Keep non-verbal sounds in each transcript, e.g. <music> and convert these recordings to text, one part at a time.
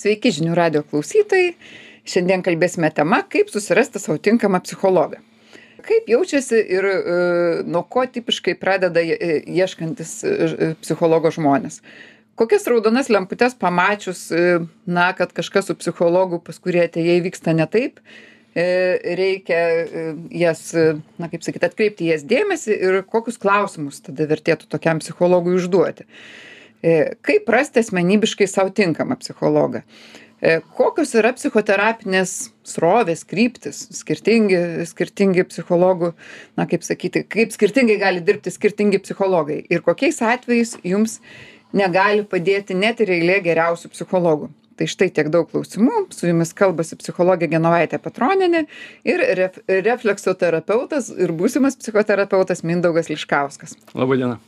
Sveiki žinių radio klausytojai. Šiandien kalbėsime tema, kaip susirasti savo tinkamą psichologą. Kaip jaučiasi ir e, nuo ko tipiškai pradeda e, ieškantis e, psichologo žmonės. Kokias raudonas lemputes pamačius, e, na, kad kažkas su psichologu, pas kurį atėjai vyksta ne taip, e, reikia e, jas, e, na, kaip sakyti, atkreipti jas dėmesį ir kokius klausimus tada vertėtų tokiam psichologui užduoti. E, kaip rasti asmenybiškai savo tinkamą psichologą? E, kokios yra psichoterapinės srovės, kryptis, skirtingi, skirtingi psichologų, na kaip sakyti, kaip skirtingai gali dirbti skirtingi psichologai ir kokiais atvejais jums negali padėti net ir eilė geriausių psichologų. Tai štai tiek daug klausimų. Su jumis kalbasi psichologė Genovaitė Patroninė ir ref, refleksoterapeutas ir būsimas psichoterapeutas Mindaugas Liškauskas. Labadiena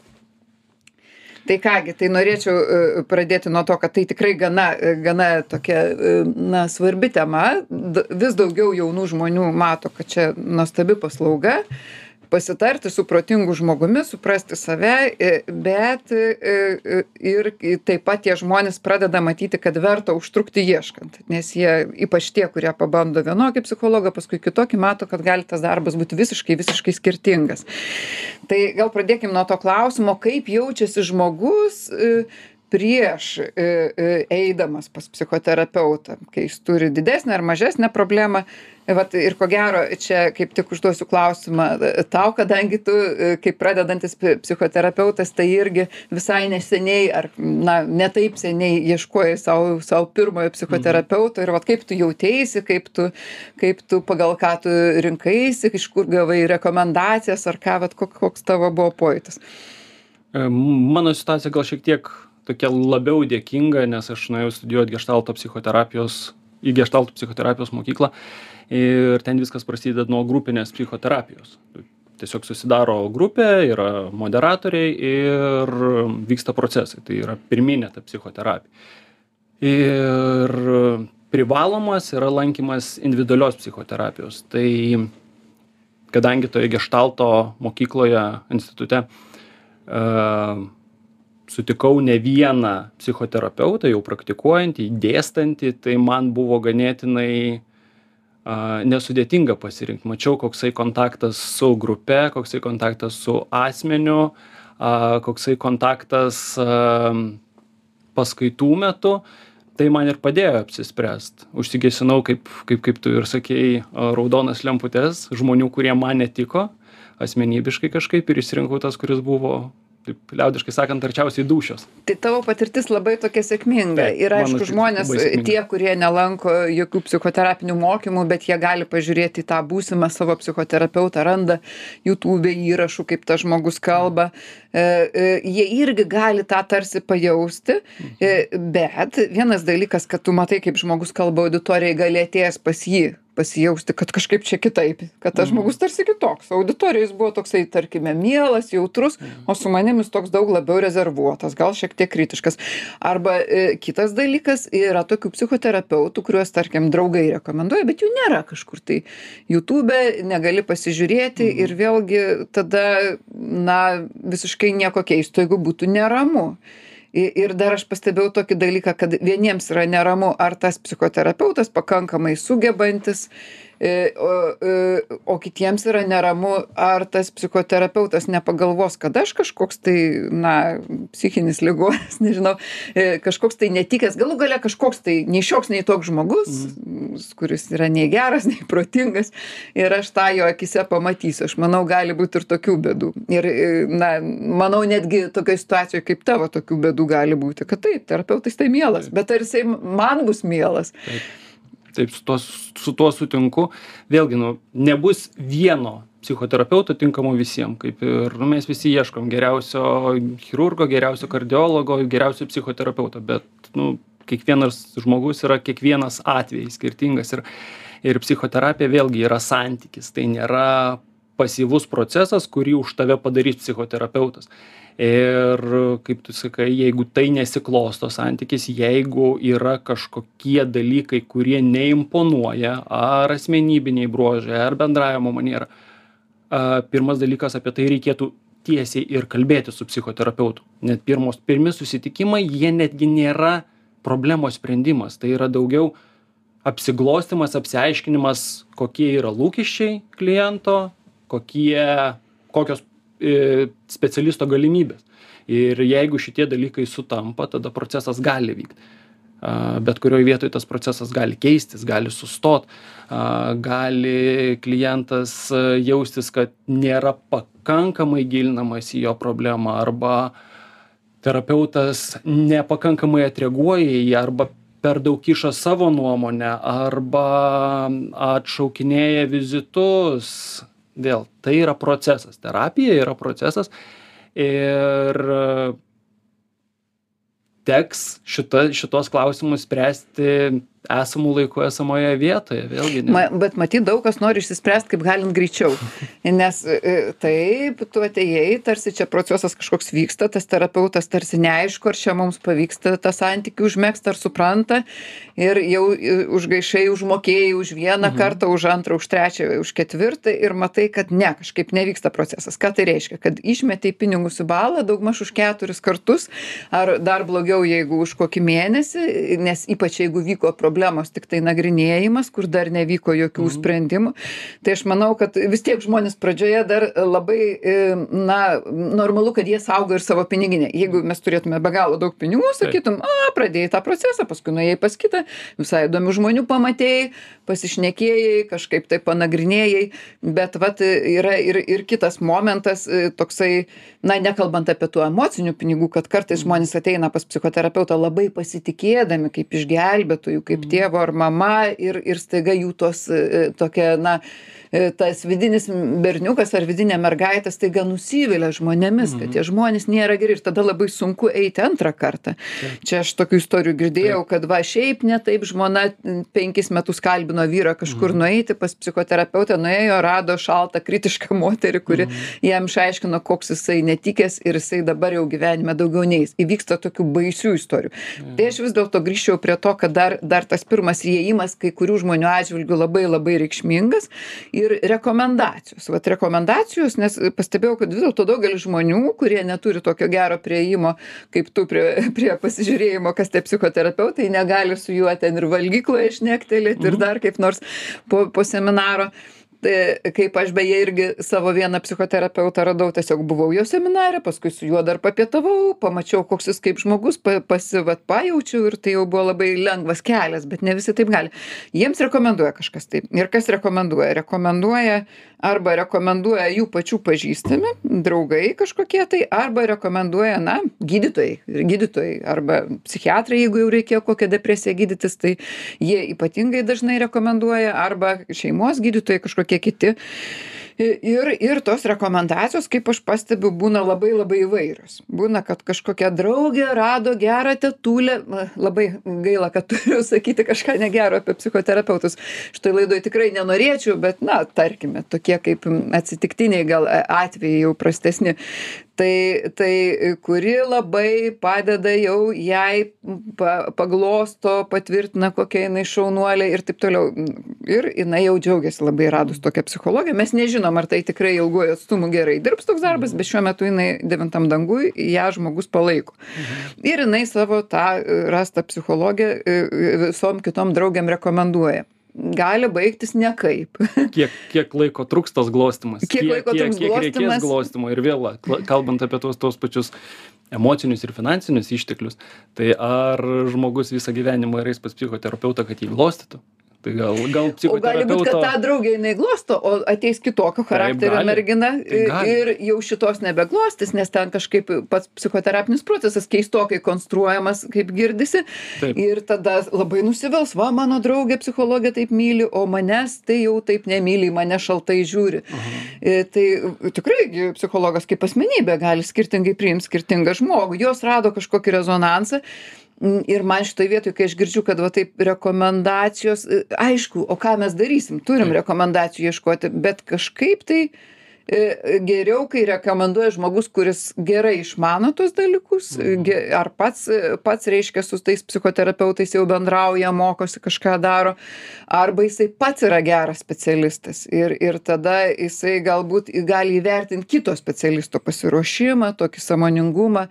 tai ką gi tai norėčiau e, pradėti nuo to kad tai tikrai gana e, gana tokia e, na svarbi tema. Vis daugiau jaunų žmonių mato kad čia nuostabi paslauga pasitarti su protingu žmogumi, suprasti save, bet ir taip pat tie žmonės pradeda matyti, kad verta užtrukti ieškant, nes jie, ypač tie, kurie pabando vienokį psichologą, paskui kitokį, mato, kad gali tas darbas būti visiškai, visiškai skirtingas. Tai gal pradėkime nuo to klausimo, kaip jaučiasi žmogus prieš e, e, eidamas pas psichoterapeutą, kai jis turi didesnę ar mažesnę problemą. Vat, ir ko gero, čia kaip tik užduosiu klausimą tau, kadangi tu, e, kaip pradedantis psichoterapeutas, tai irgi visai neseniai, ar na, netaip seniai ieškojai savo, savo pirmojo psichoterapeuto ir vat, kaip tu jautėsi, kaip tu, kaip tu pagal ką tu rinkaisi, iš kur gavai rekomendacijas, ar ką, vat, koks tavo buvo pojūtis. Mano situacija gal šiek tiek tokia labiau dėkinga, nes aš nuėjau studijuoti gestalto psichoterapijos, į gestalto psichoterapijos mokyklą ir ten viskas prasideda nuo grupinės psichoterapijos. Tiesiog susidaro grupė, yra moderatoriai ir vyksta procesai. Tai yra pirminė ta psichoterapija. Ir privalomas yra lankymas individualios psichoterapijos. Tai kadangi toje gestalto mokykloje, institute, uh, sutikau ne vieną psichoterapeutą jau praktikuojantį dėstantį tai man buvo ganėtinai a nesudėtinga pasirinkt mačiau koksai kontaktas su grupe koksai kontaktas su asmeniu a koksai kontaktas a paskaitų metu. Tai man ir padėjo apsispręst. Užsigesinau kaip kaip kaip tu ir sakei raudonas lemputes žmonių kurie man netiko asmenybiškai kažkaip ir išsirinkau tas kuris buvo taip liaudiškai sakant arčiausiai dūšios. Tai tavo patirtis labai tokia sėkminga. Ir aišku žmonės tie kurie nelanko jokių psichoterapinių mokymų bet jie gali pažiūrėti į tą būsimą savo psichoterapeutą randa jutūbe įrašų kaip tas žmogus kalba. E, e, jie irgi gali tą tarsi pajausti. E, bet vienas dalykas kad tu matai kaip žmogus kalba auditorijoj gali atėjęs pas jį pasijausti kad kažkaip čia kitaip kad tas žmogus tarsi kitoks. Auditorijoj jis buvo toksai tarkime mielas jautrus o su manim jis toks daug labiau rezervuotas gal šiek tiek kritiškas. Arba e, kitas dalykas yra tokių psichoterapeutų kuriuos tarkim draugai rekomenduoja bet jų nėra kažkur. Tai jutube negali pasižiūrėti ir vėlgi tada na visiškai nieko keisto jeigu būtų neramu ir dar aš pastebėjau tokį dalyką kad vieniems yra neramu ar tas psichoterapeutas pakankamai sugebantis o, e, o kitiems yra neramu, ar tas psichoterapeutas nepagalvos, kad aš kažkoks tai, na, psichinis ligonis, <laughs> nežinau, e, kažkoks tai netikęs, galų gale kažkoks tai nei šioks, nei toks žmogus, mm. kuris yra nei geras, <laughs> nei protingas, ir aš tą jo akise pamatysiu. Aš manau, gali būti ir tokių bėdų. Ir, na, manau, netgi tokioje situacijoje kaip tavo tokių bėdų gali būti, kad taip, terapeutas tai mielas, bet ar jisai man bus mielas? Taip taip su tuo su tuo sutinku. Vėlgi nu nebus vieno psichoterapeuto tinkamo visiem kaip ir nu mes visi ieškom geriausio chirurgo geriausio kardiologo geriausio psichoterapeuto bet nu kiekvienas žmogus yra kiekvienas atvejis skirtingas ir ir psichoterapija vėlgi yra santykis. Tai nėra pasyvus procesas kurį už tave padarys psichoterapeutas ir kaip tu sakai jeigu tai nesiklosto santykis jeigu yra kažkokie dalykai kurie neimponuoja ar asmenybiniai bruožai ar bendravimo maniera a pirmas dalykas apie tai reikėtų tiesiai ir kalbėtis su psichoterapeutu. Net pirmos pirmi susitikimai jie netgi nėra problemos sprendimas. Tai yra daugiau apsiglostymas apsiaiškinimas kokie yra lūkesčiai kliento kokie kokios specialisto galimybės. Ir jeigu šitie dalykai sutampa tada procesas gali vykt. Bet kurioj vietoj tas procesas gali keistis gali sustot gali klientas jaustis kad nėra pakankamai gilinamasi į jo problemą arba terapeutas nepakankamai atreaguoja į ją arba per daug kiša savo nuomonę arba atšaukinėja vizitus vėl tai yra procesas. Terapija yra procesas. Ir teks šita šituos klausimus spręsti esamu laiku esamoje vietoje vėlgi ma bet matyt daug kas nori išsispręst kaip galint greičiau. Nes e, taip tu atėjai tarsi čia procesas kažkoks vyksta tas terapeutas tarsi neaišku ar čia mums pavyksta tą santykį užmegzt ar supranta. Ir jau e, užgaišai užmokėjai už vieną mhm. kartą už antrą už trečią už ketvirtą ir matai kad ne kažkaip nevyksta procesas. Ką tai reiškia? Kad išmetei pinigus į balą daugmaž už keturis kartus ar dar blogiau jeigu už kokį mėnesį nes ypač jeigu vyko problemos problemos tiktai nagrinėjimas kur dar nevyko jokių mhm. sprendimų tai aš manau kad vis tiek žmonės pradžioje dar labai e, na normalu kad jie saugo ir savo piniginę jeigu mes turėtume be galo daug pinigų sakytum a pradėjai tą procesą paskui nuėjai pas kitą visai įdomių žmonių pamatei pasišnekėjai kažkaip tai panagrinėjai bet vat yra ir ir kitas momentas e, toksai na nekalbant apie tų emocinių pinigų kad kartais mhm. žmonės ateina pas psichoterapeutą labai pasitikėdami kaip išgelbėtoju kaip kaip tėvu ar mama ir ir staiga jų tos e, tokia na tas vidinis berniukas ar vidinė mergaitė staiga nusivilia žmonėmis kad tie mhm. žmonės nėra geri ir tada labai sunku eiti antrą kartą čia aš tokių istorijų girdėjau kad va šiaip ne taip žmona penkis metus kalbino vyrą kažkur mhm. nueiti pas psichoterapeutę nuėjo rado šaltą kritišką moterį kuri mhm. jam išaiškino koks jisai netikęs ir jisai dabar jau gyvenime daugiau neis įvyksta tokių baisių istorijų tai aš vis dėlto grįžčiau prie to kad dar dar tas pirmas įėjimas kai kurių žmonių atžvilgiu labai labai reikšmingas ir rekomendacijos vat rekomendacijos nes pastebėjau kad vis dėlto daugelis žmonių kurie neturi tokio gero priėjimo kaip tu prie <laughs> prie pasižiūrėjimo kas tie psichoterapeutai negali su juo ten ir valgykloje šnektelėt ir mhm. dar kaip nors po po seminaro kaip aš beje irgi savo vieną psichoterapeutą radau tiesiog buvau jo seminare paskui su juo dar papietavau pamačiau koks jis kaip žmogus pa pasi vat pajaučiau ir tai jau buvo labai lengvas kelias bet ne visi taip gali. Jiems rekomenduoja kažkas tai. Ir kas rekomenduoja? Rekomenduoja arba rekomenduoja jų pačių pažįstami draugai kažkokie tai arba rekomenduoja na gydytojai gydytojai arba psichiatrai jeigu jau reikėjo kokią depresiją gydytis tai jie ypatingai dažnai rekomenduoja arba šeimos gydytojai kažkokie kiti. Ir ir tos rekomendacijos kaip aš pastebiu būna labai labai įvairios. Būna kad kažkokia draugė rado gerą tetulę. Labai gaila kad turiu sakyti kažką negero apie psichoterapeutus. Šitoj laidoj tikrai nenorėčiau bet na tarkime tokie kaip atsitiktiniai gal atvejai jau prastesni tai tai kuri labai padeda jau jai pa paglosto patvirtina kokia jinai šaunuolė ir taip toliau. Ir jinai jau džiaugiasi labai radus tokią psichologę mes nežinom ar tai tikrai ilguoju atstumu gerai dirbs toks darbas bet šiuo metu jinai devintam danguj ją žmogus palaiko. Ir jinai savo tą rastą psichologę visom kitom draugėm rekomenduoja gali baigtis nekaip. <laughs> kiek, kiek laiko truks tas glostimas? Kiek, kiek laiko kiek, kiek glostimas? reikės glostimo ir vėl, kalbant apie tos, tos pačius emocinius ir finansinius išteklius, tai ar žmogus visą gyvenimą eis pas psichoterapeutą, kad jį glostytų? Tai gal, gal o gali būt, kad tą draugę jinai glosto, o ateis kitokio charakterio mergina tai ir jau šitos nebeglostis, nes ten kažkaip pats psichoterapinis procesas keistokai konstruojamas, kaip girdisi. Ir tada labai nusivils, va, mano draugė psichologė taip myli, o manęs tai jau taip nemyli, mane šaltai žiūri. E, tai tikrai psichologas kaip asmenybė gali skirtingai priimti skirtingą žmogų. Jos rado kažkokį rezonansą ir man šitoj vietoj kai aš girdžiu kad va taip rekomendacijos aišku o ką mes darysim? Turim rekomendacijų ieškoti bet kažkaip tai E, geriau, kai rekomenduoja žmogus, kuris gerai išmano tos dalykus, mhm. ar pats, pats reiškia su tais psichoterapeutais jau bendrauja, mokosi, kažką daro, arba jisai pats yra geras specialistas ir, ir tada jisai galbūt gali įvertinti kito specialisto pasiruošimą, tokį samoningumą,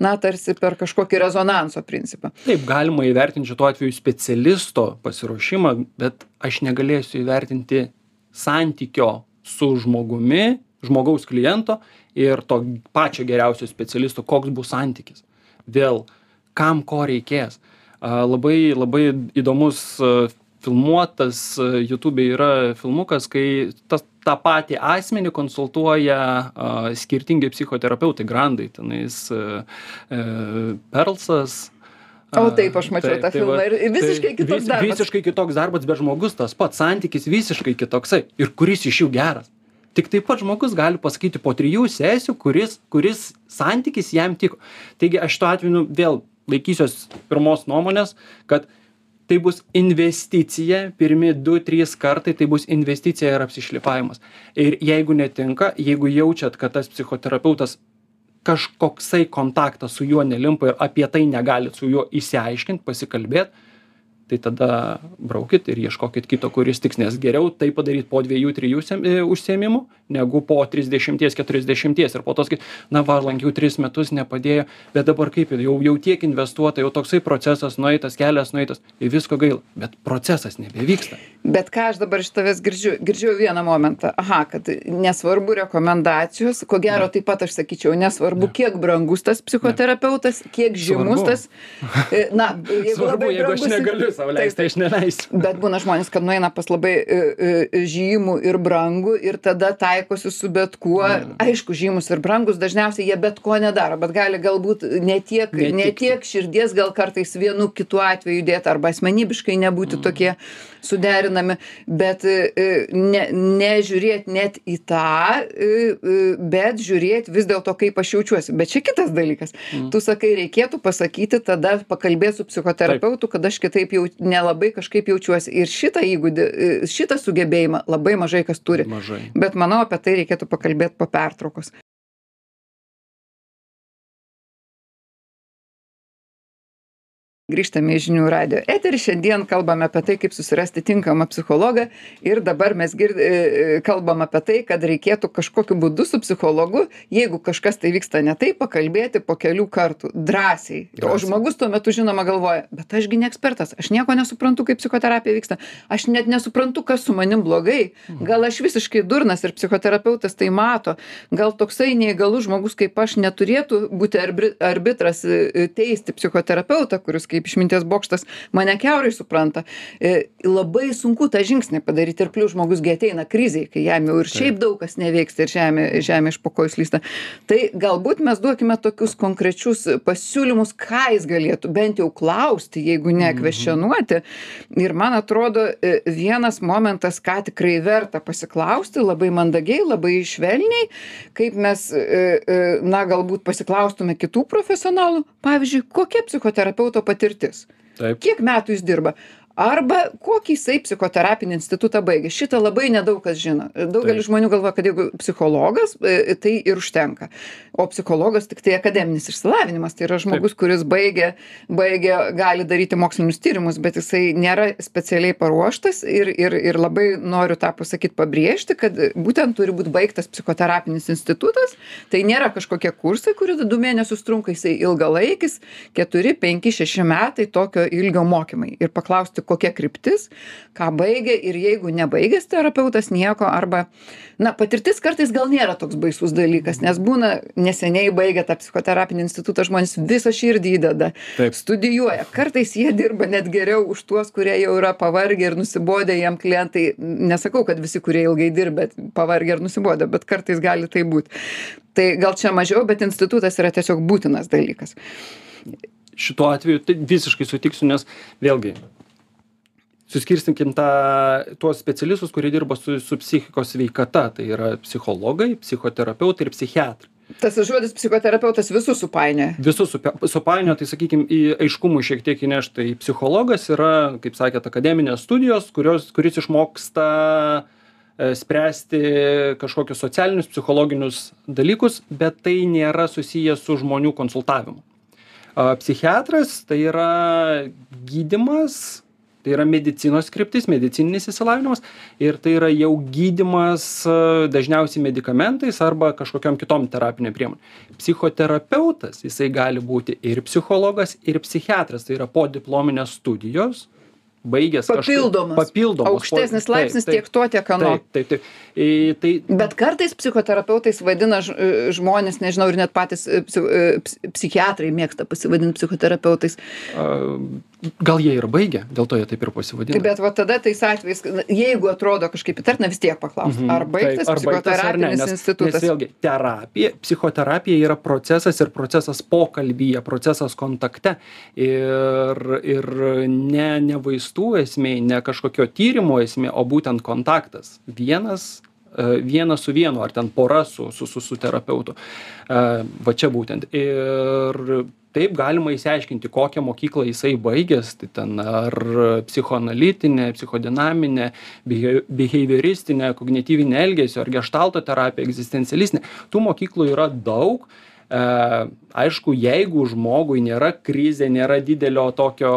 na, tarsi per kažkokį rezonanso principą. Taip, galima įvertinti šituo atveju specialisto pasiruošimą, bet aš negalėsiu įvertinti santykio su žmogumi, žmogaus kliento ir to pačio geriausio specialisto, koks bus santykis. Vėl, kam ko reikės. Labai, labai įdomus filmuotas YouTube yra filmukas, kai tas, tą patį asmenį konsultuoja uh, skirtingi psichoterapeutai, grandai, tenais uh, Perlsas, O taip, aš mačiau taip, tą tai filmą va, ir visiškai tai, kitoks vis, darbas. Visiškai kitoks darbas, bet žmogus tas pats, santykis visiškai kitoksai. Ir kuris iš jų geras. Tik taip pat žmogus gali pasakyti po trijų sesijų, kuris, kuris santykis jam tiko. Taigi aš tuo atveju nu, vėl laikysiuos pirmos nuomonės, kad tai bus investicija, pirmi du, trys kartai tai bus investicija ir apsišlifavimas. Ir jeigu netinka, jeigu jaučiat, kad tas psichoterapeutas kažkoksai kontaktas su juo nelimpa ir apie tai negalit su juo išsiaiškint pasikalbėt tai tada braukit ir ieškokit kito kuris tiks nes geriau tai padaryt po dviejų trijų e, užsiėmimų negu po trisdešimties keturiasdešimties ir po to sakyt na va lankiau tris metus nepadėjo bet dabar kaip jau jau tiek investuota jau toksai procesas nueitas kelias nueitas ir visko gaila bet procesas nebevyksta bet ką aš dabar iš tavęs girdžiu girdžiu vieną momentą. Aha kad nesvarbu rekomendacijos ko gero taip pat aš sakyčiau nesvarbu kiek brangus tas psichoterapeutas kiek žymus tas <laughs> e, na jeigu labai aš negaliu sau leist tai aš neleisiu. <laughs> Bet būna žmonės kad nueina pas labai e, žymų ir brangų ir tada tai taikosi su bet kuo. Aišku žymūs ir brangūs dažniausiai jie bet ko nedaro bet gali galbūt ne tiek ne tiek širdies gal kartais vienu kitu atveju įdėt arba asmenybiškai nebūti mm. tokie suderinami bet e, e, ne nežiūrėt net į tą e, bet žiūrėt vis dėlto kaip aš jaučiuosi. Bet čia kitas dalykas. Mm. tu sakai reikėtų pasakyti tada pakalbėt su psichoterapeutu kad aš kitaip jau nelabai kažkaip jaučiuosi. Ir šitą įgūdį šitą sugebėjimą labai mažai kas turi. Bet manau apie tai reikėtų pakalbėt po pertraukos grįžtame į žinių radijo eterį. Šiandien kalbame apie tai kaip susirasti tinkamą psichologą. Ir dabar mes gird e, e, kalbam apie tai kad reikėtų kažkokiu būdu su psichologu jeigu kažkas tai vyksta ne taip pakalbėti po kelių kartų. Drąsiai. O žmogus tuo metu žinoma galvoja bet aš gi ne ekspertas. Aš nieko nesuprantu kaip psichoterapija vyksta. Aš net nesuprantu kas su manim blogai. Mhm. gal aš visiškai durnas ir psichoterapeutas tai mato. Gal toksai neįgalus žmogus kaip aš neturėtų būti arbri arbitras e, teisti psichoterapeutą kuris kaip kaip išminties bokštas mane kiaurai supranta. E, labai sunku tą žingsnį padaryti. Ir plius žmogus gi ateina krizėj kai jam jau ir šiaip daug kas nevyksta ir žemė žemė iš po kojų slysta. Tai galbūt mes duokime tokius konkrečius pasiūlymus ką jis galėtų bent jau klausti jeigu ne mhm. ir man atrodo e, vienas momentas ką tikrai verta pasiklausti labai mandagiai labai švelniai kaip mes e, na galbūt pasiklaustume kitų profesionalų. Pavyzdžiui kokia psichoterapeuto patirtis patirtis. Taip. Kiek metų jis dirba? Arba kokį jisai psichoterapinį institutą baigė. Šitą labai nedaug kas žino. Daugelis žmonių galvoja kad jeigu psichologas e, tai ir užtenka. O psichologas tiktai akademinis išsilavinimas. Tai yra žmogus kuris baigė baigė gali daryti mokslinius tyrimus bet jisai nėra specialiai paruoštas ir ir ir labai noriu tą pasakyt pabrėžti kad būtent turi būt baigtas psichoterapinis institutas. Tai nėra kažkokie kursai kurie du mėnesius trunka jisai ilgalaikis keturi penki šeši metai tokio ilgio mokymai. Ir paklausti kokia kryptis ką baigė ir jeigu nebaigęs terapeutas nieko arba na patirtis kartais gal nėra toks baisus dalykas nes būna neseniai baigę tą psichoterapinį institutą žmonės visą širdį įdeda studijuoja. Kartais jie dirba net geriau už tuos kurie jau yra pavargę ir nusibodę jiem klientai nesakau kad visi kurie ilgai dirbę pavargę ar nusibodę bet kartais gali taip būt. Tai gal čia mažiau bet institutas yra tiesiog būtinas dalykas. Šituo atveju tai visiškai sutiksiu nes vėlgi suskirstykim tą tuos specialistus kurie dirba su su psichikos sveikata. Tai yra psichologai psichoterapeutai ir psichiatrai. Tas žodis psichoterapeutas visus supainioja. Visus supe supainioja tai sakykim į aiškumui šiek tiek įnešt. Tai psichologas yra kaip sakėt akademinės studijos kurios kuris išmoksta e, spręsti kažkokius socialinius, psichologinius dalykus, bet tai nėra susijęs su žmonių konsultavimu. Psichiatras tai yra gydimas, tai yra medicinos kryptis, medicininis įsilavinimas ir tai yra jau gydimas dažniausiai medikamentais arba kažkokiam kitom terapinėm priemonėm. Psichoterapeutas, jisai gali būti ir psichologas, ir psichiatras, tai yra po diplominės studijos, baigęs papildomas, papildomas aukštesnis laipsnis tiek to, tiek ano. Taip, taip, taip. E, tai, Bet kartais psichoterapeutais vadina žmonės, nežinau, ir net patys e, psichiatrai mėgsta pasivadinti psichoterapeutais. Gal jie ir baigia dėl to jie taip ir pasivadina bet va tada tais atvejais jeigu atrodo kažkaip įtartina vis tiek paklaust mhm. ar baigtas psichoterapinis institutas? nes vėlgi terapija psichoterapija yra procesas ir procesas pokalbyje procesas kontakte. Ir ir ne ne vaistų esmė ne kažkokio tyrimo esmė o būtent kontaktas. Vienas e, vienas su vienu ar ten pora su su su, su terapeutu. E, va čia būtent. Ir taip galima išsiaiškinti kokią mokyklą jisai baigęs tai ten ar psichoanalitinę psichodinaminę bihe biheiveristinę kognityvinę elgesio ar geštalto terapiją egzistencialistinę tų mokyklų yra daug. E aišku jeigu žmogui nėra krizė nėra didelio tokio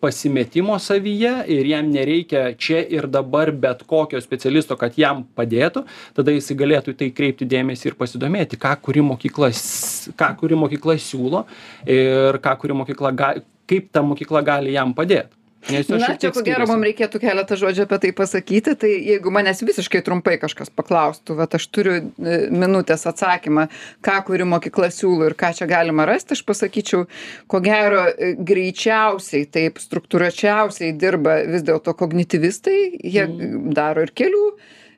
pasimetimo savyje ir jam nereikia čia ir dabar bet kokio specialisto kad jam padėtų tada jisai galėtų į tai kreipti dėmesį ir pasidomėti ką kuri mokykla s ką kuri mokykla siūlo ir ką kuri mokykla ga kaip ta mokykla gali jam padėt Na, čia ko gero mums reikėtų keletą žodžių apie tai pasakyti, tai jeigu manęs visiškai trumpai kažkas paklaustų, va, aš turiu e, minutės atsakymą, ką kuri mokykla siūlo ir ką čia galima rasti, aš pasakyčiau, ko gero e, greičiausiai, taip struktūračiausiai dirba vis dėlto kognityvistai, jie mm. daro ir kelių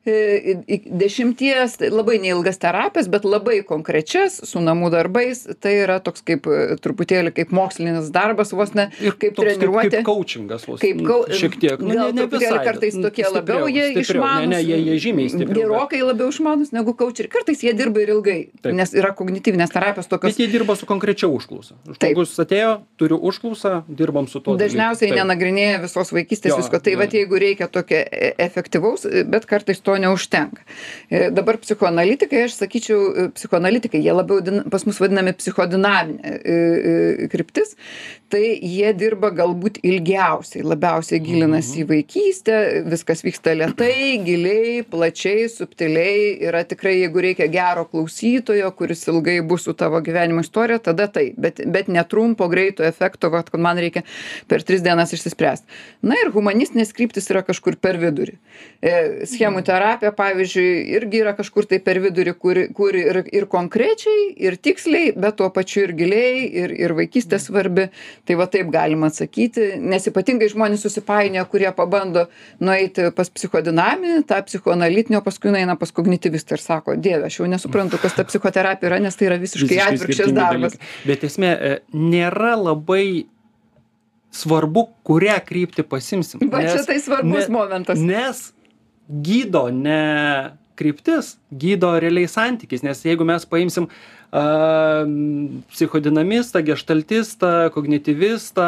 dešimties tai labai neilgas terapijas, bet labai konkrečias su namų darbais. Tai yra toks kaip e, truputėlį kaip mokslinis darbas, vos ne kaip treniruotė. Kaip coachingas, vos kaip kau... šiek tiek. Nu, gal ne, ne visai, kartais tokie stipriau, labiau jie išmanus. Ne, ne, jie, jie žymiai stipriau. Gerokai labiau išmanus negu coacheriai. Kartais jie dirba ir ilgai, Taip. nes yra kognityvinės terapijos tokios. Bet jie dirba su konkrečia užklausa. Žmogus atėjo, turiu užklausą, dirbam su tuo. Dažniausiai nenagrinėja visos vaikystės jo, visko. Tai va, jeigu reikia tokio e, efektyvaus, bet kartais to to neužtenka. E, dabar psichoanalitikai, aš sakyčiau, e, psichoanalitikai, jie labiau pas mus vadinami psichodinaminė e, kryptis, tai jie dirba galbūt ilgiausiai, labiausiai gilinasi į mhm. vaikystę, viskas vyksta lietai, <clears throat> giliai, plačiai, subtiliai, yra tikrai, jeigu reikia gero klausytojo, kuris ilgai bus su tavo gyvenimo istorija, tada tai, bet, bet netrumpo, greito efekto, kad man reikia per tris dienas išsispręsti. Na ir humanistinės kryptis yra kažkur per vidurį. E, schemų terapija terapija pavyzdžiui irgi yra kažkur tai per vidurį kur kur ir ir konkrečiai ir tiksliai bet tuo pačiu ir giliai ir ir vaikystė svarbi tai va taip galima atsakyti nes ypatingai žmonės susipainioja kurie pabando nueiti pas psichodinaminį tą psichoanalitinį o paskui nueina pas kognityvistą ir sako dieve aš jau nesuprantu kas ta psichoterapija yra nes tai yra visiškai atvirkščias darbas. Bet esmė e, nėra labai svarbu kurią kryptį pasimsim va čia tai svarbus momentas. nes gydo ne kryptis gydo realiai santykis nes jeigu mes paimsim a psichodinamistą geštaltistą kognityvistą.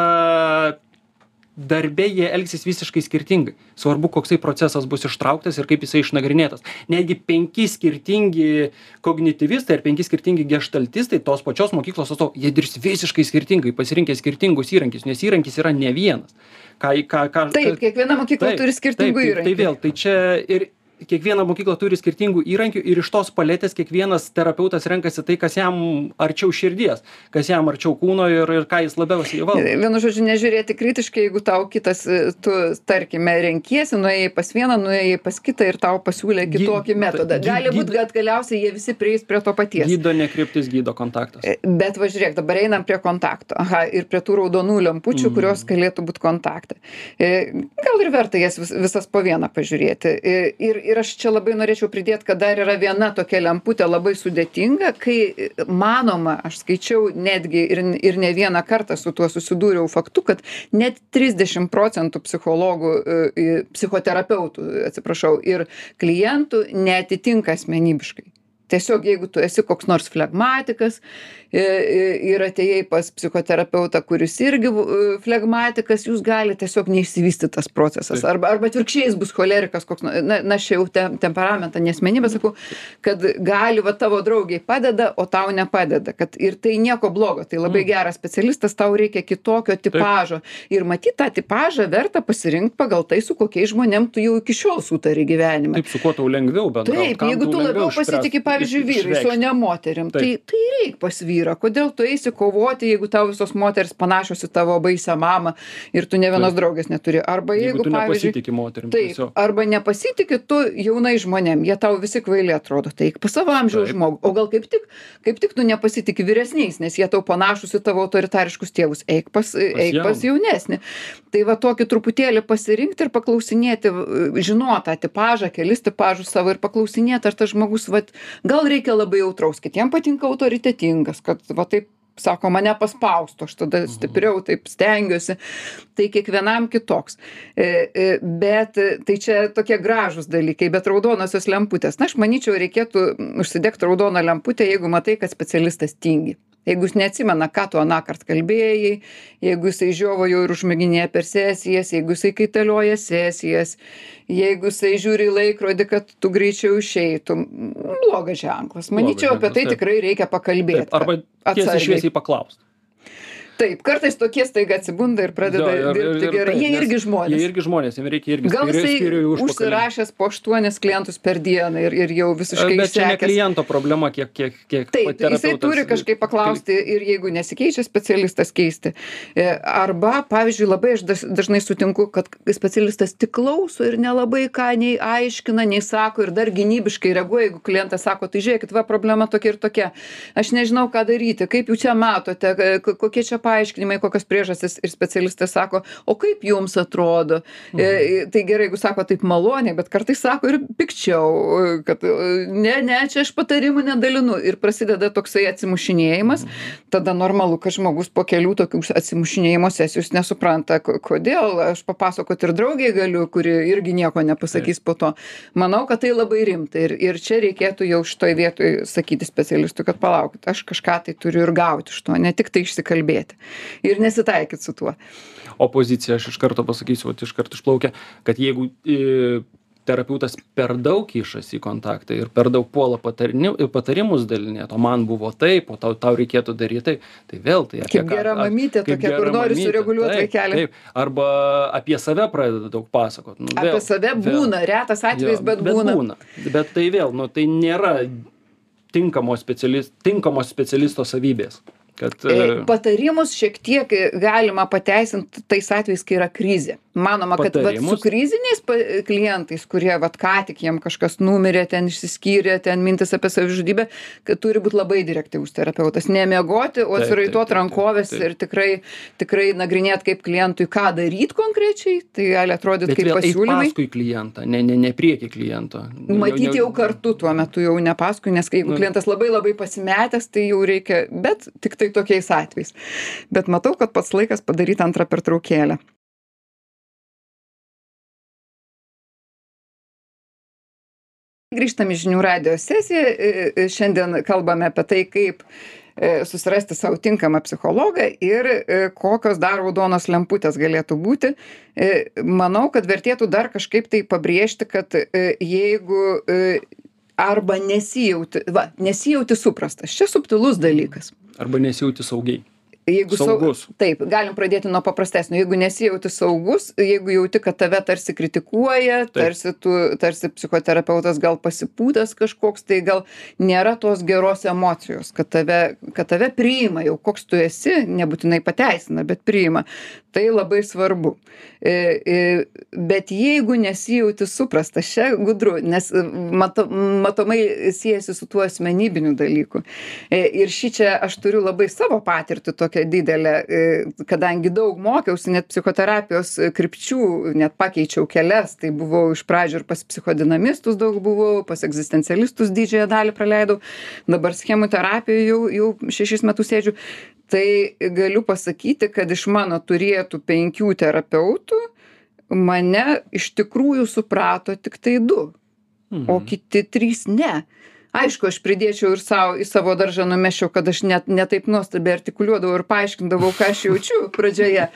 Darbe jie elgsis visiškai skirtingai. Svarbu koksai procesas bus ištrauktas ir kaip jisai išnagrinėtas. Netgi penki skirtingi kognityvistai ar penki skirtingi geštaltistai tos pačios mokyklos atstovai jie dirbs visiškai skirtingai pasirinkę skirtingus įrankius nes įrankis yra ne vienas. Ką ką ką taip kiekviena mokykla turi skirtingų įrankių tai vėl tai čia ir kiekviena mokykla turi skirtingų įrankių ir iš tos paletės kiekvienas terapeutas renkasi tai kas jam arčiau širdies kas jam arčiau kūno ir ir ką jis labiausiai valdo vienu žodžiu nežiūrėti kritiškai jeigu tau kitas tu tarkime renkiesi nuėjai pas vieną nuėjai pas kitą ir tau pasiūlė kitokį metodą. gali būt kad galiausiai jie visi prieis prie to paties. Gydo ne kryptis gydo kontaktas. E, bet va žiūrėk dabar einam prie kontakto. Aha ir prie tų raudonų lempučių mm. kurios galėtų būt kontakte. E, gal ir verta jas visas po vieną pažiūrėti. E, ir ir aš čia labai norėčiau pridėt kad dar yra viena tokia lemputė labai sudėtinga kai manoma aš skaičiau netgi ir ir ne vieną kartą su tuo susidūriau faktu kad net trisdešim procentų psichologų psichoterapeutų atsiprašau ir klientų neatitinka asmenybiškai tiesiog jeigu tu esi koks nors flegmatikas ir atėjai pas psichoterapeutą kuris irgi flegmatikas jūs galit tiesiog neišsivystyt tas procesas. Arba arba atvirkščiai jis bus cholerikas koks na na aš jau tem temperamentą ne asmenybę sakau kad gali va tavo draugei padeda o tau nepadeda. Kad ir tai nieko blogo tai labai geras specialistas tau reikia kitokio tipažo. Ir matyt tą tipažą verta pasirinkt pagal tai su kokiais žmonėm tu jau iki šiol sutari gyvenime taip su kuo tau lengviau bendraut taip jeigu tu labiau pasitiki pavyzdžiui vyrais o ne moterim. Tai tai ir eik pas vyrą. Kodėl tu eisi kovoti jeigu tau visos moterys panašios į tavo baisią mamą ir tu nė vienos draugės neturi? Arba jeigu pavyzdžiui taip arba nepasitiki tu jaunais žmonėm jie tau visi kvaili atrodo. Tai eik pas savo amžiaus žmogų. O gal kaip tik kaip tik tu nepasitiki vyresniais nes jie tau panašūs į tavo autoritariškus tėvus. Eik pas eik pas jaunesnį. Tai va tokį truputėlį pasirinkt ir paklausinėti žinot tą tipažą kelis tipažus savo ir paklausinėt ar tas žmogus vat gal reikia labai jautraus kitiem patinka autoritetingas kad va taip sako mane paspaustų aš tada stipriau taip stengiuosi. Tai kiekvienam kitoks. E, e, bet tai čia tokie gražūs dalykai bet raudonosios lemputės. Na aš manyčiau reikėtų užsidegt raudoną lemputę jeigu matai kad specialistas tingi jeigu jis neatsimena ką tu anąkart kalbėjai jeigu jisai žiovauja ir užmiginėja per sesijas jeigu jisai kaitalioja sesijas jeigu jisai žiūri į laikrodį kad tu greičiau išeitum. Blogas ženklas. Manyčiau apie tai tikrai reikia pakalbėt arba tiesiai šviesiai paklaust taip kartais tokie staiga atsibunda ir pradeda dirbti gerai jie irgi žmonės. jie irgi žmonės jiem reikia irgi gal jisai užsirašęs po aštuonis klientus per dieną ir ir jau visiškai bet čia ne kliento problema kiek kiek kiek taip jisai turi kažkaip paklausti ir jeigu nesikeičia specialistas keisti. E, arba pavyzdžiui labai aš dažnai sutinku kad specialistas tik klauso ir nelabai ką nei aiškina nei sako ir dar gynybiškai reaguoja jeigu klientas sako tai žiūrėkit va problema tokia ir tokia. Aš nežinau ką daryti kaip jūs čia matote kokie čia paaiškinimai kokios priežastys ir specialistas sako o kaip jums atrodo? E, tai gerai jeigu sako taip maloniai bet kartais sako ir pikčiau kad ne ne čia aš patarimų nedalinu. Ir prasideda toksai atsimušinėjimas. Tada normalu kad žmogus po kelių tokių atsimušinėjimo sesijų jis nesupranta kodėl aš papasakot ir draugei galiu kuri irgi nieko nepasakys po to. Manau kad tai labai rimta ir ir čia reikėtų jau šitoj vietoj sakyti specialistui kad palaukit aš kažką tai turiu ir gauti iš to ne tiktai išsikalbėti ir nesitaikyt su tuo. Opozicija, aš iš karto pasakysiu, vat, iš karto išplaukia, kad jeigu e, terapeutas per daug kišasi į kontaktą ir per daug puola patarimus dalinėti, o man buvo taip, o tau, tau reikėtų daryti taip, tai vėl tai apie... Kaip ką, gera mamytė, kaip tokia, kur nori sureguliuoti vaikelį. Taip, arba apie save pradeda daug pasakot. Nu, vėl, apie save būna, vėl, retas atvejis, jo, bet, bet būna. būna. Bet tai vėl, nu, tai nėra tinkamos, specialist, tinkamos specialisto savybės. Kad, e, Patarimus šiek tiek galima pateisinti tais atvejais, kai yra krizė manoma kad vat su kriziniais klientais kurie vat ką tik jiem kažkas numirė ten išsiskyrė ten mintys apie savižudybę kad turi būt labai direktyvus terapeutas. Nemiegoti o atsiraitot rankoves ir tikrai tikrai nagrinėt kaip klientui ką daryt konkrečiai tai gali atrodyt kaip pasiūlymai. paskui klientą ne ne ne prieky kliento. Matyt jau kartu tuo metu jau ne paskui nes jeigu klientas labai labai pasimetęs tai jau reikia bet tiktai tokiais atvejais. Bet matau kad pats laikas padaryt antrą pertraukėlę grįžtam į žinių radijo sesiją e, e, šiandien kalbame apie tai kaip e, susirasti sau tinkamą psichologą ir kokios dar raudonos lemputės galėtų būti. Manau, kad vertėtų dar kažkaip tai pabrėžti, kad jeigu arba nesijauti, va, nesijauti suprastas, čia subtilus dalykas. Arba nesijauti saugiai jeigu saugus. Taip galim pradėti nuo paprastesnio. Jeigu nesijauti saugus jeigu jauti kad tave tarsi kritikuoja tarsi tu tarsi psichoterapeutas gal pasipūtęs kažkoks tai gal nėra tos geros emocijos kad tave kad tave priima jau koks tu esi nebūtinai pateisina bet priima. Tai labai svarbu. E, e, bet jeigu nesijauti suprastas čia gudru nes mato matomai siejasi su tuo asmenybiniu dalyku. E, ir šičia aš turiu labai savo patirtį tokią tokia didelė e, kadangi daug mokiausi net psichoterapijos krypčių net pakeičiau kelias. Tai buvau iš pradžių ir pas psichodinamistus daug buvau pas egzistencialistus didžiąją dalį praleidau. Dabar schemų terapijoj jau jau šešis metus sėdžiu. Tai galiu pasakyti kad iš mano turėtų penkių terapeutų mane iš tikrųjų suprato tiktai du. O mhm. kiti trys ne aišku aš pridėčiau ir sau į savo daržą numesčiau kad aš net ne taip nuostabiai artikuliuodavau ir paaiškindavau ką aš jaučiu <laughs> pradžioje.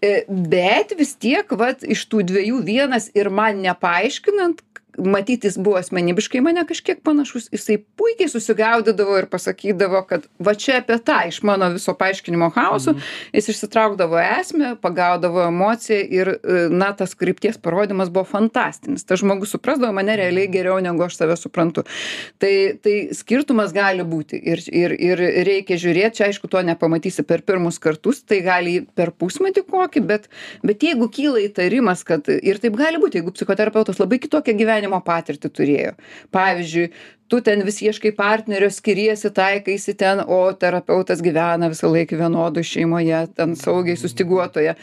E, bet vis tiek vat iš tų dviejų vienas ir man nepaaiškinant matyt jis buvo asmenybiškai į mane kažkiek panašus jisai puikiai susigaudydavo ir pasakydavo kad va čia apie tą iš mano viso paaiškinimo chaoso Mhm. jis išsitraukdavo esmę pagaudavo emociją ir e, na tas krypties parodymas buvo fantastinis. Tas žmogus suprasdavo mane realiai geriau negu aš save suprantu. Tai tai skirtumas gali būti ir ir ir reikia žiūrėt čia aišku to nepamatysi per pirmus kartus tai gali per pusmetį kokį bet bet jeigu kyla įtarimas kad ir taip gali būt jeigu psichoterapeutas labai kitokią gyvenimo patirtį turėjo. Pavyzdžiui tu ten vis ieškai partnerio skiriesi taikaisi ten o terapeutas gyvena visąlaik vienodoj šeimoje ten saugiai sustyguotoje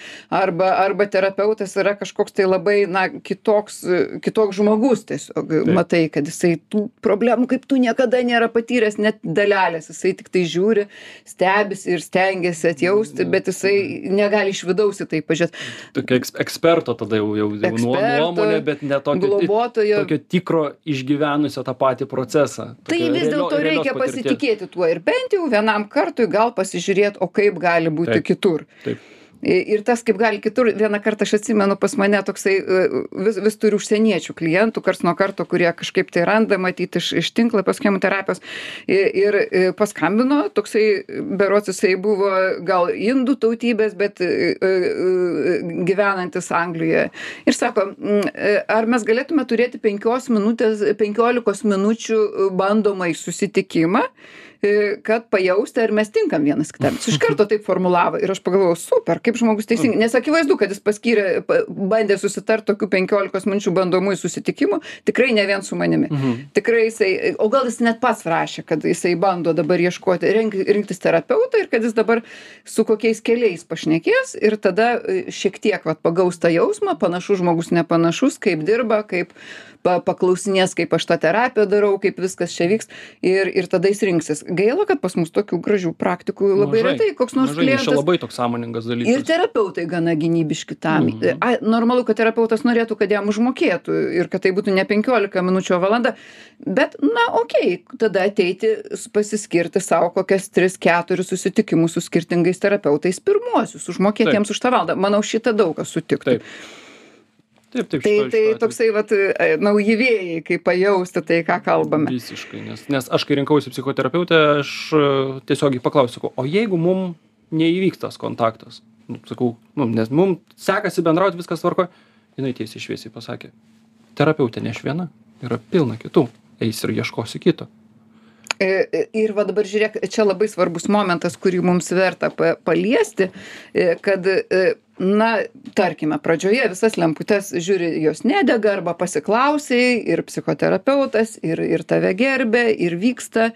arba arba terapeutas yra kažkoks tai labai na kitoks kitoks žmogus tiesiog. Matai kad jisai tų problemų kaip tu niekada nėra patyręs net dalelės. Jisai tiktai žiūri stebisi ir stengiasi atjausti bet jisai negali iš vidaus į tai pažiūrėt. Tokia eks, eksperto tada jau, jau, jau nuomonė, bet ne tokio, globotojo. tokio tikro išgyvenusio tą patį procesą. Tai Tokio vis dėlto reikia pasitikėti tuo ir bent jau vienam kartui gal pasižiūrėt, o kaip gali būti kitur. Taip. Ir tas, kaip gali kitur, vieną kartą aš atsimenu pas mane toksai, e, vis, vis turiu užsieniečių klientų, kars nuo karto, kurie kažkaip tai randa, matyti iš, iš tinklapio chemoterapijos. Ir e, paskambino, toksai, berots jisai buvo gal indų tautybės, bet e, gyvenantis Anglijoje. Ir sako, "Mm, e, ar mes galėtume turėti penkios minutės, penkiolikos minučių bandomai susitikimą kad pajausti, ar mes tinkam vienas kitam. Jis iš karto taip formulavo ir aš pagalvojau, super, kaip žmogus teisingai, nes akivaizdu, kad jis paskyrė, pa- bandė susitart tokių 15 minučių bandomųjų susitikimų, tikrai ne vien su manimi. Mhm. Tikrai jisai, o gal jis net pats rašė, kad jisai bando dabar ieškoti, renk, rinktis terapeutą ir kad jis dabar su kokiais keliais pašnekės ir tada e, šiek tiek vat, pagaus tą jausmą, panašus žmogus nepanašus, kaip dirba, kaip pa, paklausinės, kaip aš tą terapiją darau, kaip viskas čia vyks ir, ir tada jis rinksis. Gaila, kad pas mus tokių gražių praktikų labai retai, koks nors klientas. labai toks sąmoningas dalykas. Ir terapeutai gana gynybiški tam. Mhm. A, normalu, kad terapeutas norėtų, kad jam užmokėtų ir kad tai būtų ne 15 minučių, o valanda. Bet, na, okei, tada ateiti pasiskirti savo kokias 3-4 susitikimus su skirtingais terapeutais pirmuosius, užmokėti jiems už tą valandą. Manau, šitą daug kas sutiktų. Taip. Taip, taip, Tai, tai toksai, vat, e, nauji vėjai, kaip pajausti tai, ką kalbame. Visiškai, nes, nes aš kai rinkausi psichoterapeutę, aš e, tiesiogiai paklausiau, sakau, o jeigu mum neįvyks tas kontaktas, nu, sakau, nu, nes mum sekasi bendrauti, viskas tvarko, jinai tiesiai šviesiai pasakė, terapeutė ne aš viena, yra pilna kitų, eis ir ieškosi kito. E, Ir va dabar žiūrėk, čia labai svarbus momentas, kurį mums verta pa- paliesti, kad, na, tarkime, pradžioje visas lemputės žiūri, jos nedega arba pasiklausiai ir psichoterapeutas, ir, ir tave gerbė, ir vyksta,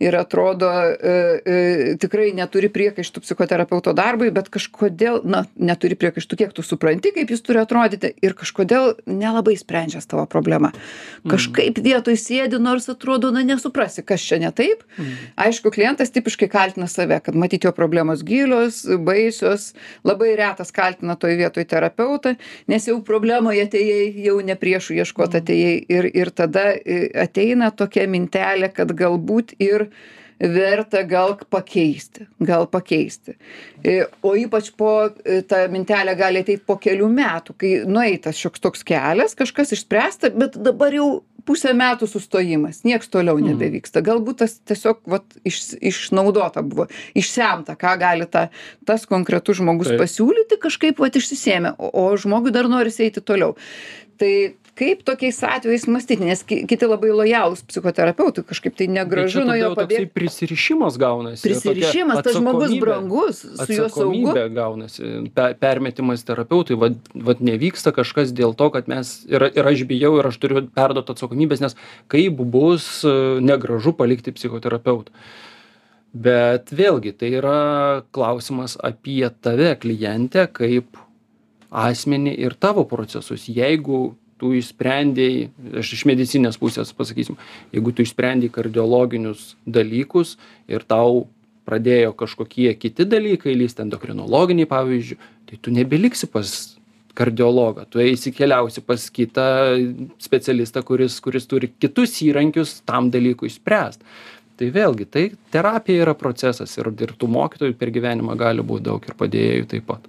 ir atrodo, e, e, tikrai neturi priekaištų psichoterapeuto darbui, bet kažkodėl, na, neturi priekaištų, kiek tu supranti, kaip jis turi atrodyti, ir kažkodėl nelabai sprendžias tavo problema. Kažkaip vietoj sėdi, nors atrodo, na, nesuprasi, kas čia ne taip. Aišku, klientas tipiškai kaltina save, kad matyti jo problemos gilios, baisios, labai retas kaltina toj vietoj terapeutą, nes jau problemoje atėjai, jau ne priešų ieškoti atėjai ir, ir tada e, ateina tokia mintelė, kad galbūt ir verta gal pakeisti, gal pakeisti. E, O ypač po, e, ta mintelė gali ateiti po kelių metų, kai nueitas šioks toks kelias, kažkas išspręsta, bet dabar jau pusę metų sustojimas, nieks toliau nebevyksta. Galbūt tas tiesiog vat, iš, išnaudota buvo, išsemta, ką gali ta, tas konkretus žmogus pasiūlyti, kažkaip vat, išsisėmė, o, o žmogui dar nori eiti toliau. Tai kaip tokiais atvejais mąstyti, nes ki- kiti labai lojalūs psichoterapeutui, kažkaip tai negražu nuo jo pabėgti. prisirišimas gaunasi. Prisirišimas, tas žmogus brangus, su juo saugu. gaunasi pe permetimas terapeutui vat vat nevyksta kažkas dėl to kad mes ir ir aš bijau ir aš turiu perduot atsakomybės nes kaip bus negražu palikti psichoterapeutą bet vėlgi tai yra klausimas apie tave klientę kaip asmenį ir tavo procesus jeigu tu išsprendei aš iš medicininės pusės pasakysim jeigu tu išsprendei kardiologinius dalykus ir tau pradėjo kažkokie kiti dalykai lįst endokrinologiniai pavyzdžiui tai tu nebeliksi pas kardiologą tu eisi keliausi pas kitą specialistą kuris kuris turi kitus įrankius tam dalykui spręst. Tai vėlgi tai terapija yra procesas ir ir tų mokytojų per gyvenimą gali būt daug ir padėjėjų taip pat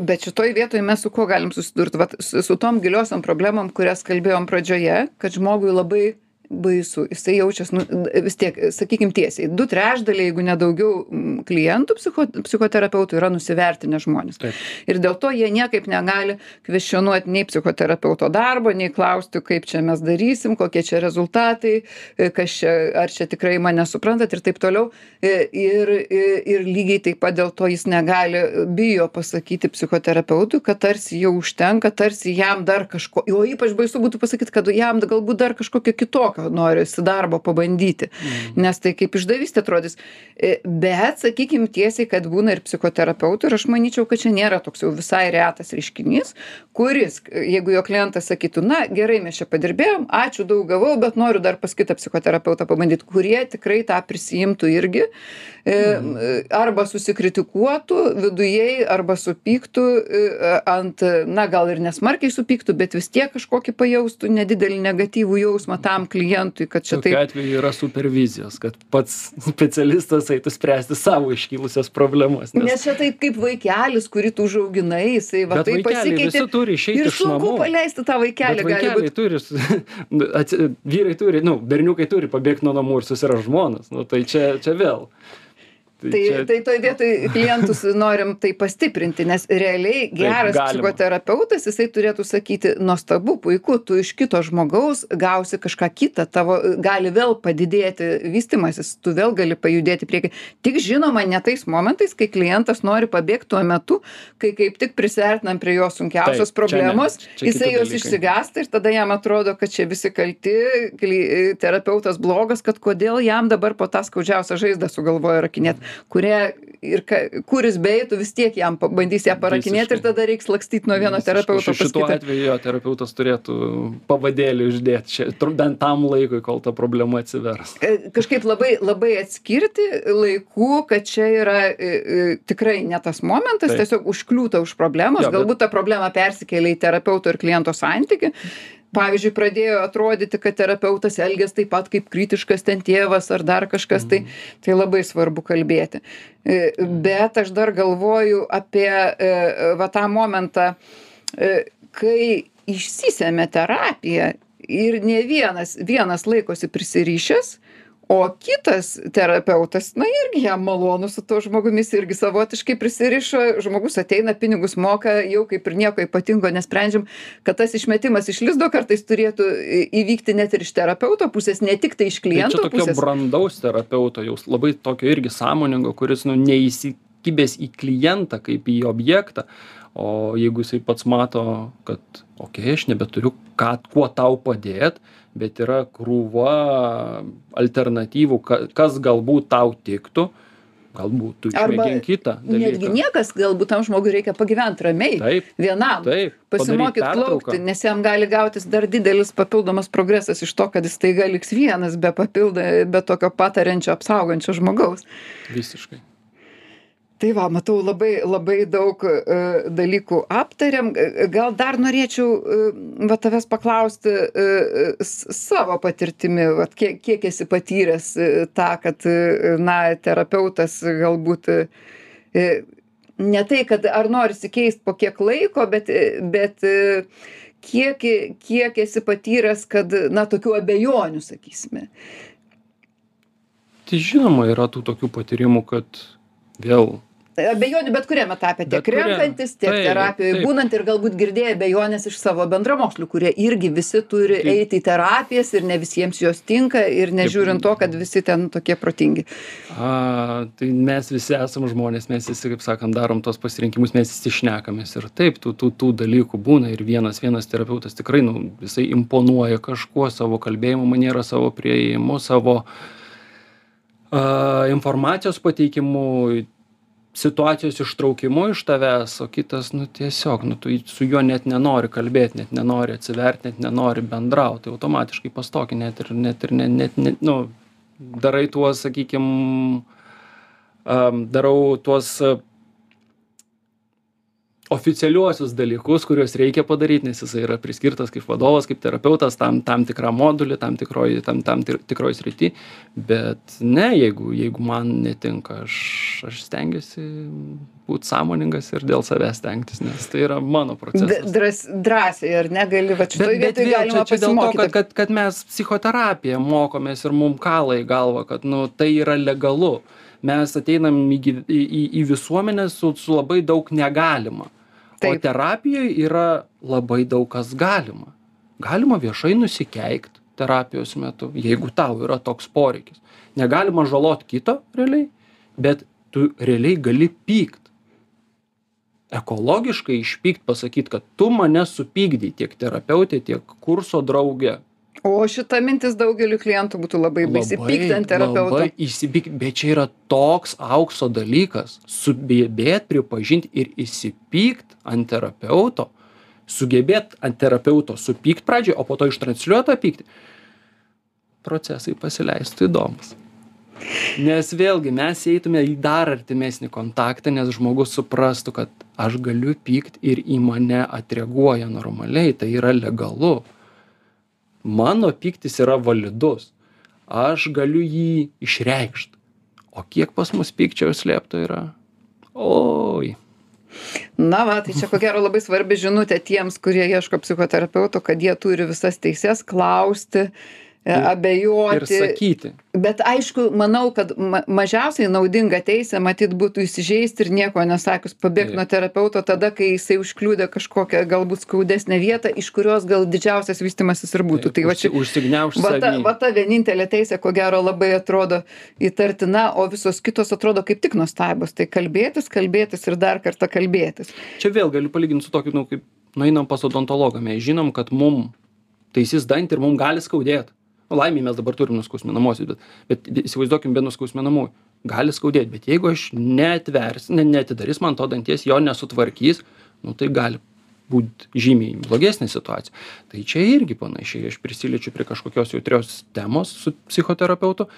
Bet šitoj vietoje mes su kuo galim susidurti? Vat, su, su tom giliosiam problemam, kurias kalbėjom pradžioje, kad žmogui labai baisu. Jisai jaučias nu vis tiek sakykim tiesiai. Du trečdaliai jeigu ne daugiau klientų psicho psichoterapeutų yra nusivertinę žmonės. Ir dėl to jie niekaip negali kvestionuot nei psichoterapeuto darbo nei klausti kaip čia mes darysim kokie čia rezultatai e, kas čia ar čia tikrai mane suprantat ir taip toliau. E, ir ir lygiai taip pat dėl to jis negali bijo pasakyti psichoterapeutui kad tarsi jau užtenka tarsi jam dar kažko o ypač baisu būtų pasakyt kad jam galbūt dar kažkokio kitokio norisi darbo pabandyti, mm. nes tai kaip išdavystė atrodys. E, bet, sakykim tiesiai, kad būna ir psichoterapeutų ir aš manyčiau, kad čia nėra toks jau visai retas reiškinys, kuris, jeigu jo klientas sakytų, na gerai, mes čia padirbėjom, ačiū daug gavau, bet noriu dar pas kitą psichoterapeutą pabandyti, kurie tikrai tą prisijimtų irgi, mm. arba susikritikuotų vidujei, arba supyktų e, ant, na gal ir nesmarkiai supyktų, bet vis tiek kažkokį pajaustų nedidelį negatyvų jausmą tam klientui klientui, kad čia taip. Atveju yra supervizijos, kad pats specialistas eitų spręsti savo iškilusias problemas. Nes, nes čia taip kaip vaikelis, kurį tu užauginai, jisai va taip pasikeitė. Turi. Ir sunku paleisti tą vaikelį. Vaikeliai turi, <laughs> vyrai turi, nu, berniukai turi pabėgti nuo namų ir susirasti žmonas. Nu, tai čia, čia vėl. Tai, tai, tai toj vietoj klientus norim tai pastiprinti, nes realiai geras psichoterapeutas, jisai turėtų sakyti, nuostabu, puiku, tu iš kito žmogaus gausi kažką kitą, tavo gali vėl padidėti vystimasis, tu vėl gali pajudėti prieki. Tik žinoma, ne tais momentais, kai klientas nori pabėgti tuo metu, kai kaip tik prisertinam prie jo sunkiausios problemos, jisai jos išsigasta ir tada jam atrodo, kad čia visi kalti, terapeutas blogas, kad kodėl jam dabar po tą skaudžiausią žaizdą sugalvoja rakinėti kurie ir ka, kuris beeitų, vis tiek jam bandys ją parakinėti ir tada reiks lakstyti nuo vieno terapeuto. Šituo atveju jo terapeutas turėtų pavadėlį uždėti čia, bent tam laikui, kol ta problema atsivers. E, kažkaip labai, labai atskirti laikų, kad čia yra e, e, tikrai ne tas momentas, Taip. tiesiog užkliūta už problemos, jo, galbūt bet... ta problema persikėlė į terapeuto ir kliento santyki pavyzdžiui pradėjo atrodyti kad terapeutas elgias taip pat kaip kritiškas ten tėvas ar dar kažkas tai mhm. tai labai svarbu kalbėti e, bet aš dar galvoju apie e, va tą momentą e, kai išsisemia terapija ir ne vienas vienas laikosi prisirišęs o kitas terapeutas na irgi jam malonu su tuo žmogumi jis irgi savotiškai prisiriša žmogus ateina pinigus moka jau kaip ir nieko ypatingo nesprendžiam kad tas išmetimas iš lizdo kartais turėtų įvykti net ir iš terapeuto pusės ne tiktai iš kliento tai čia tokio brandaus terapeuto jau labai tokio irgi sąmoningo kuris nu neįsikibęs į klientą kaip į objektą o jeigu jisai pats mato kad okei aš nebeturiu ką kuo tau padėt bet yra krūva alternatyvų ka kas galbūt tau tiktų galbūt tu išmėgink kitą dalyką. Netgi niekas, galbūt tam žmogui reikia pagyventi ramiai, taip, vienam, taip, pasimokyti plaukti, nes jam gali gautis dar didelis papildomas progresas iš to, kad jis taiga liks vienas be papildo, be tokio patariančio, apsaugančio žmogaus. Visiškai tai va matau labai labai daug e, dalykų aptarėm. Gal dar norėčiau e, va tavęs paklausti e, savo patirtimi vat kiek kiek esi patyręs tą kad na terapeutas galbūt ne tai kad ar norisi keist po kiek laiko bet bet kiek kiek esi patyręs kad na tokių abejonių sakysime. Tai žinoma yra tų tokių patyrimų kad vėl. Abejonių bet kuriam etape tiek renkantis tiek terapijoj būnant ir galbūt girdėję abejones iš savo bendramokslių kurie irgi visi turi eiti į terapijas ir ne visiems jos tinka ir nežiūrint to kad visi ten tokie protingi. A tai mes visi esam žmonės mes visi kaip sakant darom tuos pasirinkimus mes visi šnekamės ir taip tų tų tų dalykų būna ir vienas vienas terapeutas tikrai nu jisai imponuoja kažkuo savo kalbėjimo maniera savo priėjimu savo a informacijos pateikimu situacijos ištraukimu iš tavęs o kitas nu tiesiog nu tu su juo net nenori kalbėt net nenori atsivert net nenori bendraut tai automatiškai pastoki net ir net ir ne net ne nu darai tuos sakykim am darau tuos oficialiuosius dalykus kuriuos reikia padaryt nes jisai yra priskirtas kaip vadovas kaip terapeutas tam tam tikram moduly tam tikroj tam tam tikroj srity. Bet ne jeigu jeigu man netinka aš aš stengiuosi būt sąmoningas ir dėl savęs stengtis nes tai yra mano procesas. drąs drąsiai ar ne gali vat šitoj vietoj galima pasimokyti. kad kad mes psichoterapiją mokomės ir mum kala į galvą kad nu tai yra legalu mes ateinam į į į į visuomenę su su labai daug negalima. O Taip. terapijoj yra labai daug kas galima. Galima viešai nusikeikt terapijos metu jeigu tau yra toks poreikis. Negalima žalot kito realiai bet tu realiai gali pykt. Ekologiškai išpykt pasakyt kad tu mane supykdei tiek terapeutė tiek kurso draugė o šita mintis daugeliui klientų būtų labai baisi pykti ant terapeuto. įsipykt bet čia yra toks aukso dalykas. Sugebėt pripažint ir įsipykt ant terapeuto sugebėt ant terapeuto supykt pradžioj o po to ištransliuot tą pyktį procesai pasileistų įdomūs. Nes vėlgi mes eitume į dar artimesnį kontaktą nes žmogus suprastų kad aš galiu pykt ir į mane atreaguoja normaliai tai yra legalu mano pyktis yra validus. Aš galiu jį išreikšt. O kiek pas mus pykčio užslėpto yra? Oi. Na va tai čia ko gero labai svarbi žinutė tiems kurie ieško psichoterapeuto kad jie turi visas teises klausti ir abejoti. sakyti. Bet aišku manau kad ma mažiausiai naudinga teisė matyt būtų įsižeisti ir nieko nesakius pabėgt Taip. nuo terapeuto tada kai jisai užkliudė kažkokią galbūt skaudesnę vietą iš kurios gal didžiausias vystymasis ir būtų. Tai va čia užsigniaužt va ta va ta vienintelė teisė ko gero labai atrodo įtartina o visos kitos atrodo kaip tik nuostabios. Tai kalbėtis kalbėtis ir dar kartą kalbėtis. Čia vėl galiu palygint su tokiu nu kaip nueinam pas odontologą. Mes žinom kad mum taisys dantį ir mum gali skaudėt. nu laimei mes dabar turim nuskausminamuosius bet bet įsivaizduokim be nuskausminamųjų gali skaudėt bet jeigu aš neatvers ne neatidarys man to danties jo nesutvarkys nu tai gali būt žymiai blogesnė situacija. Tai čia irgi panašiai aš prisiliečiu prie kažkokios jautrios temos su psichoterapeutu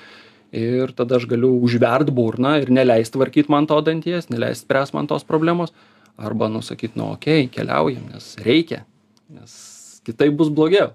ir tada aš galiu užvert burną ir neleist tvarkyt man to danties neleist spręst man tos problemos arba nu sakyt nu okei keliaujam nes reikia nes kitaip bus blogiau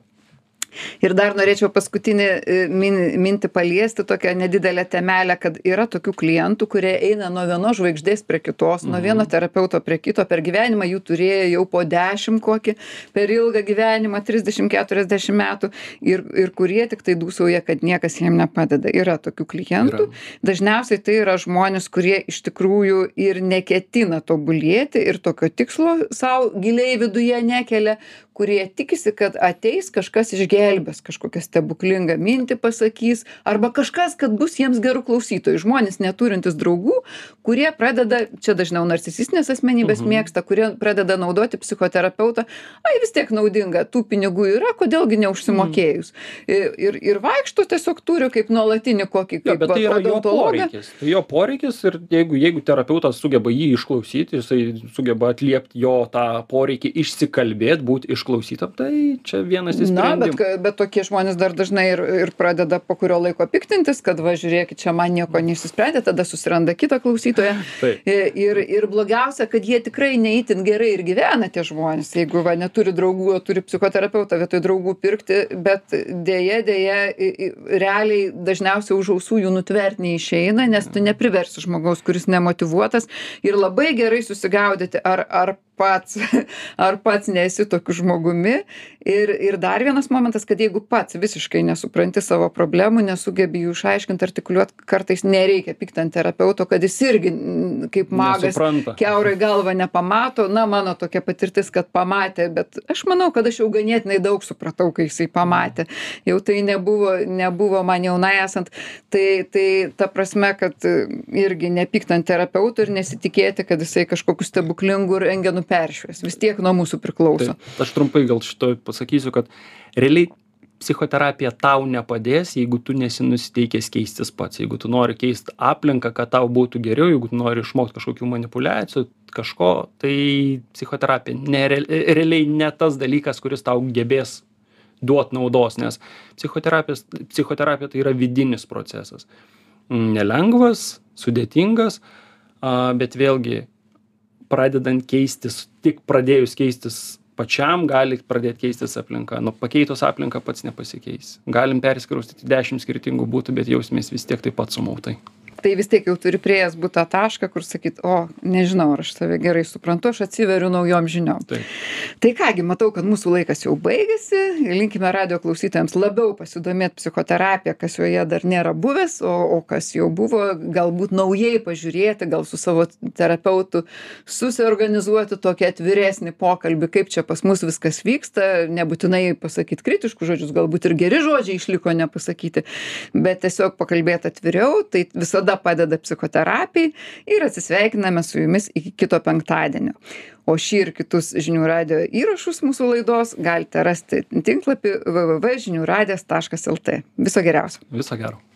ir dar norėčiau paskutinį e, min mintį paliesti tokią nedidelę temelę kad yra tokių klientų kurie eina nuo vienos žvaigždės prie kitos nuo vieno terapeuto prie kito per gyvenimą jų turėjo jau po dešim kokį per ilgą gyvenimą trisdešim keturiasdešim metų ir ir kurie tiktai dūsauja kad niekas jiem nepadeda. Yra tokių klientų. Dažniausiai tai yra žmonės kurie iš tikrųjų ir neketina tobulėti ir tokio tikslo sau giliai viduje nekelia kurie tikisi kad ateis kažkas išgelbės kažkokią stebuklingą mintį pasakys arba kažkas kad bus jiems geru klausytoju žmonės neturintys draugų kurie pradeda čia dažniau narcisistinės asmenybės mėgsta kurie pradeda naudoti psichoterapeutą ai vis tiek naudinga tų pinigų yra kodėl gi neužsimokėjus? I ir ir vaikšto tiesiog turi kaip nuolatinį kokį kaip bet tai odontologą. poreikis. Tai jo poreikis ir jeigu jeigu terapeutas sugeba jį išklausyt jisai sugeba atliept jo tą poreikį išsikalbėt būt išklausytam tai čia vienas iš na bet sprendimų. bet tokie žmonės dar dažnai ir ir pradeda po kurio laiko piktintis kad va žiūrėkit čia man nieko neišsisprendė tada susiranda kitą klausytoją. I ir ir blogiausia kad jie tikrai ne itin gerai ir gyvena tie žmonės. Jeigu va neturi draugų o turi psichoterapeutą vietoj draugų pirkti bet i i realiai dažniausiai už ausų jų nutvert neišeina nes tu nepriversi žmogaus kuris nemotyvuotas ir labai gerai susigaudyti. Ar ar pats <laughs> ar pats nesi tokiu žmogumi. Ir ir dar vienas momentas kad jeigu pats visiškai nesupranti savo problemų nesugebi jų išaiškint artikuliuot kartais nereikia pykt ant terapeuto kad jis irgi kaip magas kiaurai galvą nepamato. Na mano tokia patirtis kad pamatė bet aš manau kad aš jau ganėtinai daug supratau kai jisai pamatė. Jau tai nebuvo nebuvo man jaunai esant. Tai tai ta prasme kad irgi nepykt ant terapeuto ir nesitikėti kad jisai kažkokiu stebuklingu rentgenu peršvies. Vis tiek nuo mūsų priklauso. Taip, aš trumpai gal šito pasakysiu, kad realiai psichoterapija tau nepadės, jeigu tu nesi nusiteikęs keistis pats, jeigu tu nori keisti aplinką, kad tau būtų geriau, jeigu tu nori išmokti kažkokių manipulacijų, kažko, tai psichoterapija ne, realiai ne tas dalykas, kuris tau gebės duot naudos, nes psichoterapija tai yra vidinis procesas. Nelengvas, sudėtingas, bet vėlgi pradedant keistis tik pradėjus keistis pačiam gali pradėt keistis aplinka. Nu pakeitus aplinką pats nepasikeisi galim persikraustyt į dešim skirtingų butų bet jausimės vis tiek taip pat sumautai tai vis tiek jau turi priėjęs būt tą tašką kur sakyt o nežinau ar aš save gerai suprantu aš atsiveriu naujom žiniom. Tai ką gi matau kad mūsų laikas jau baigėsi. Linkime radijo klausytojams labiau pasidomėt psichoterapija kas joje dar nėra buvęs o o kas jau buvo galbūt naujai pažiūrėti gal su savo terapeutu susiorganizuoti tokį atviresnį pokalbį kaip čia pas mus viskas vyksta. Nebūtinai pasakyt kritiškus žodžius galbūt ir geri žodžiai išliko nepasakyti bet tiesiog pakalbėt atviriau. Tai visada visada padeda psichoterapijai ir atsisveikiname su jumis iki kito penktadienio. O šį ir kitus žinių radio įrašus mūsų laidos galite rasti tinklapį www.žiniųradijas.lt. Viso geriausio. Viso gero.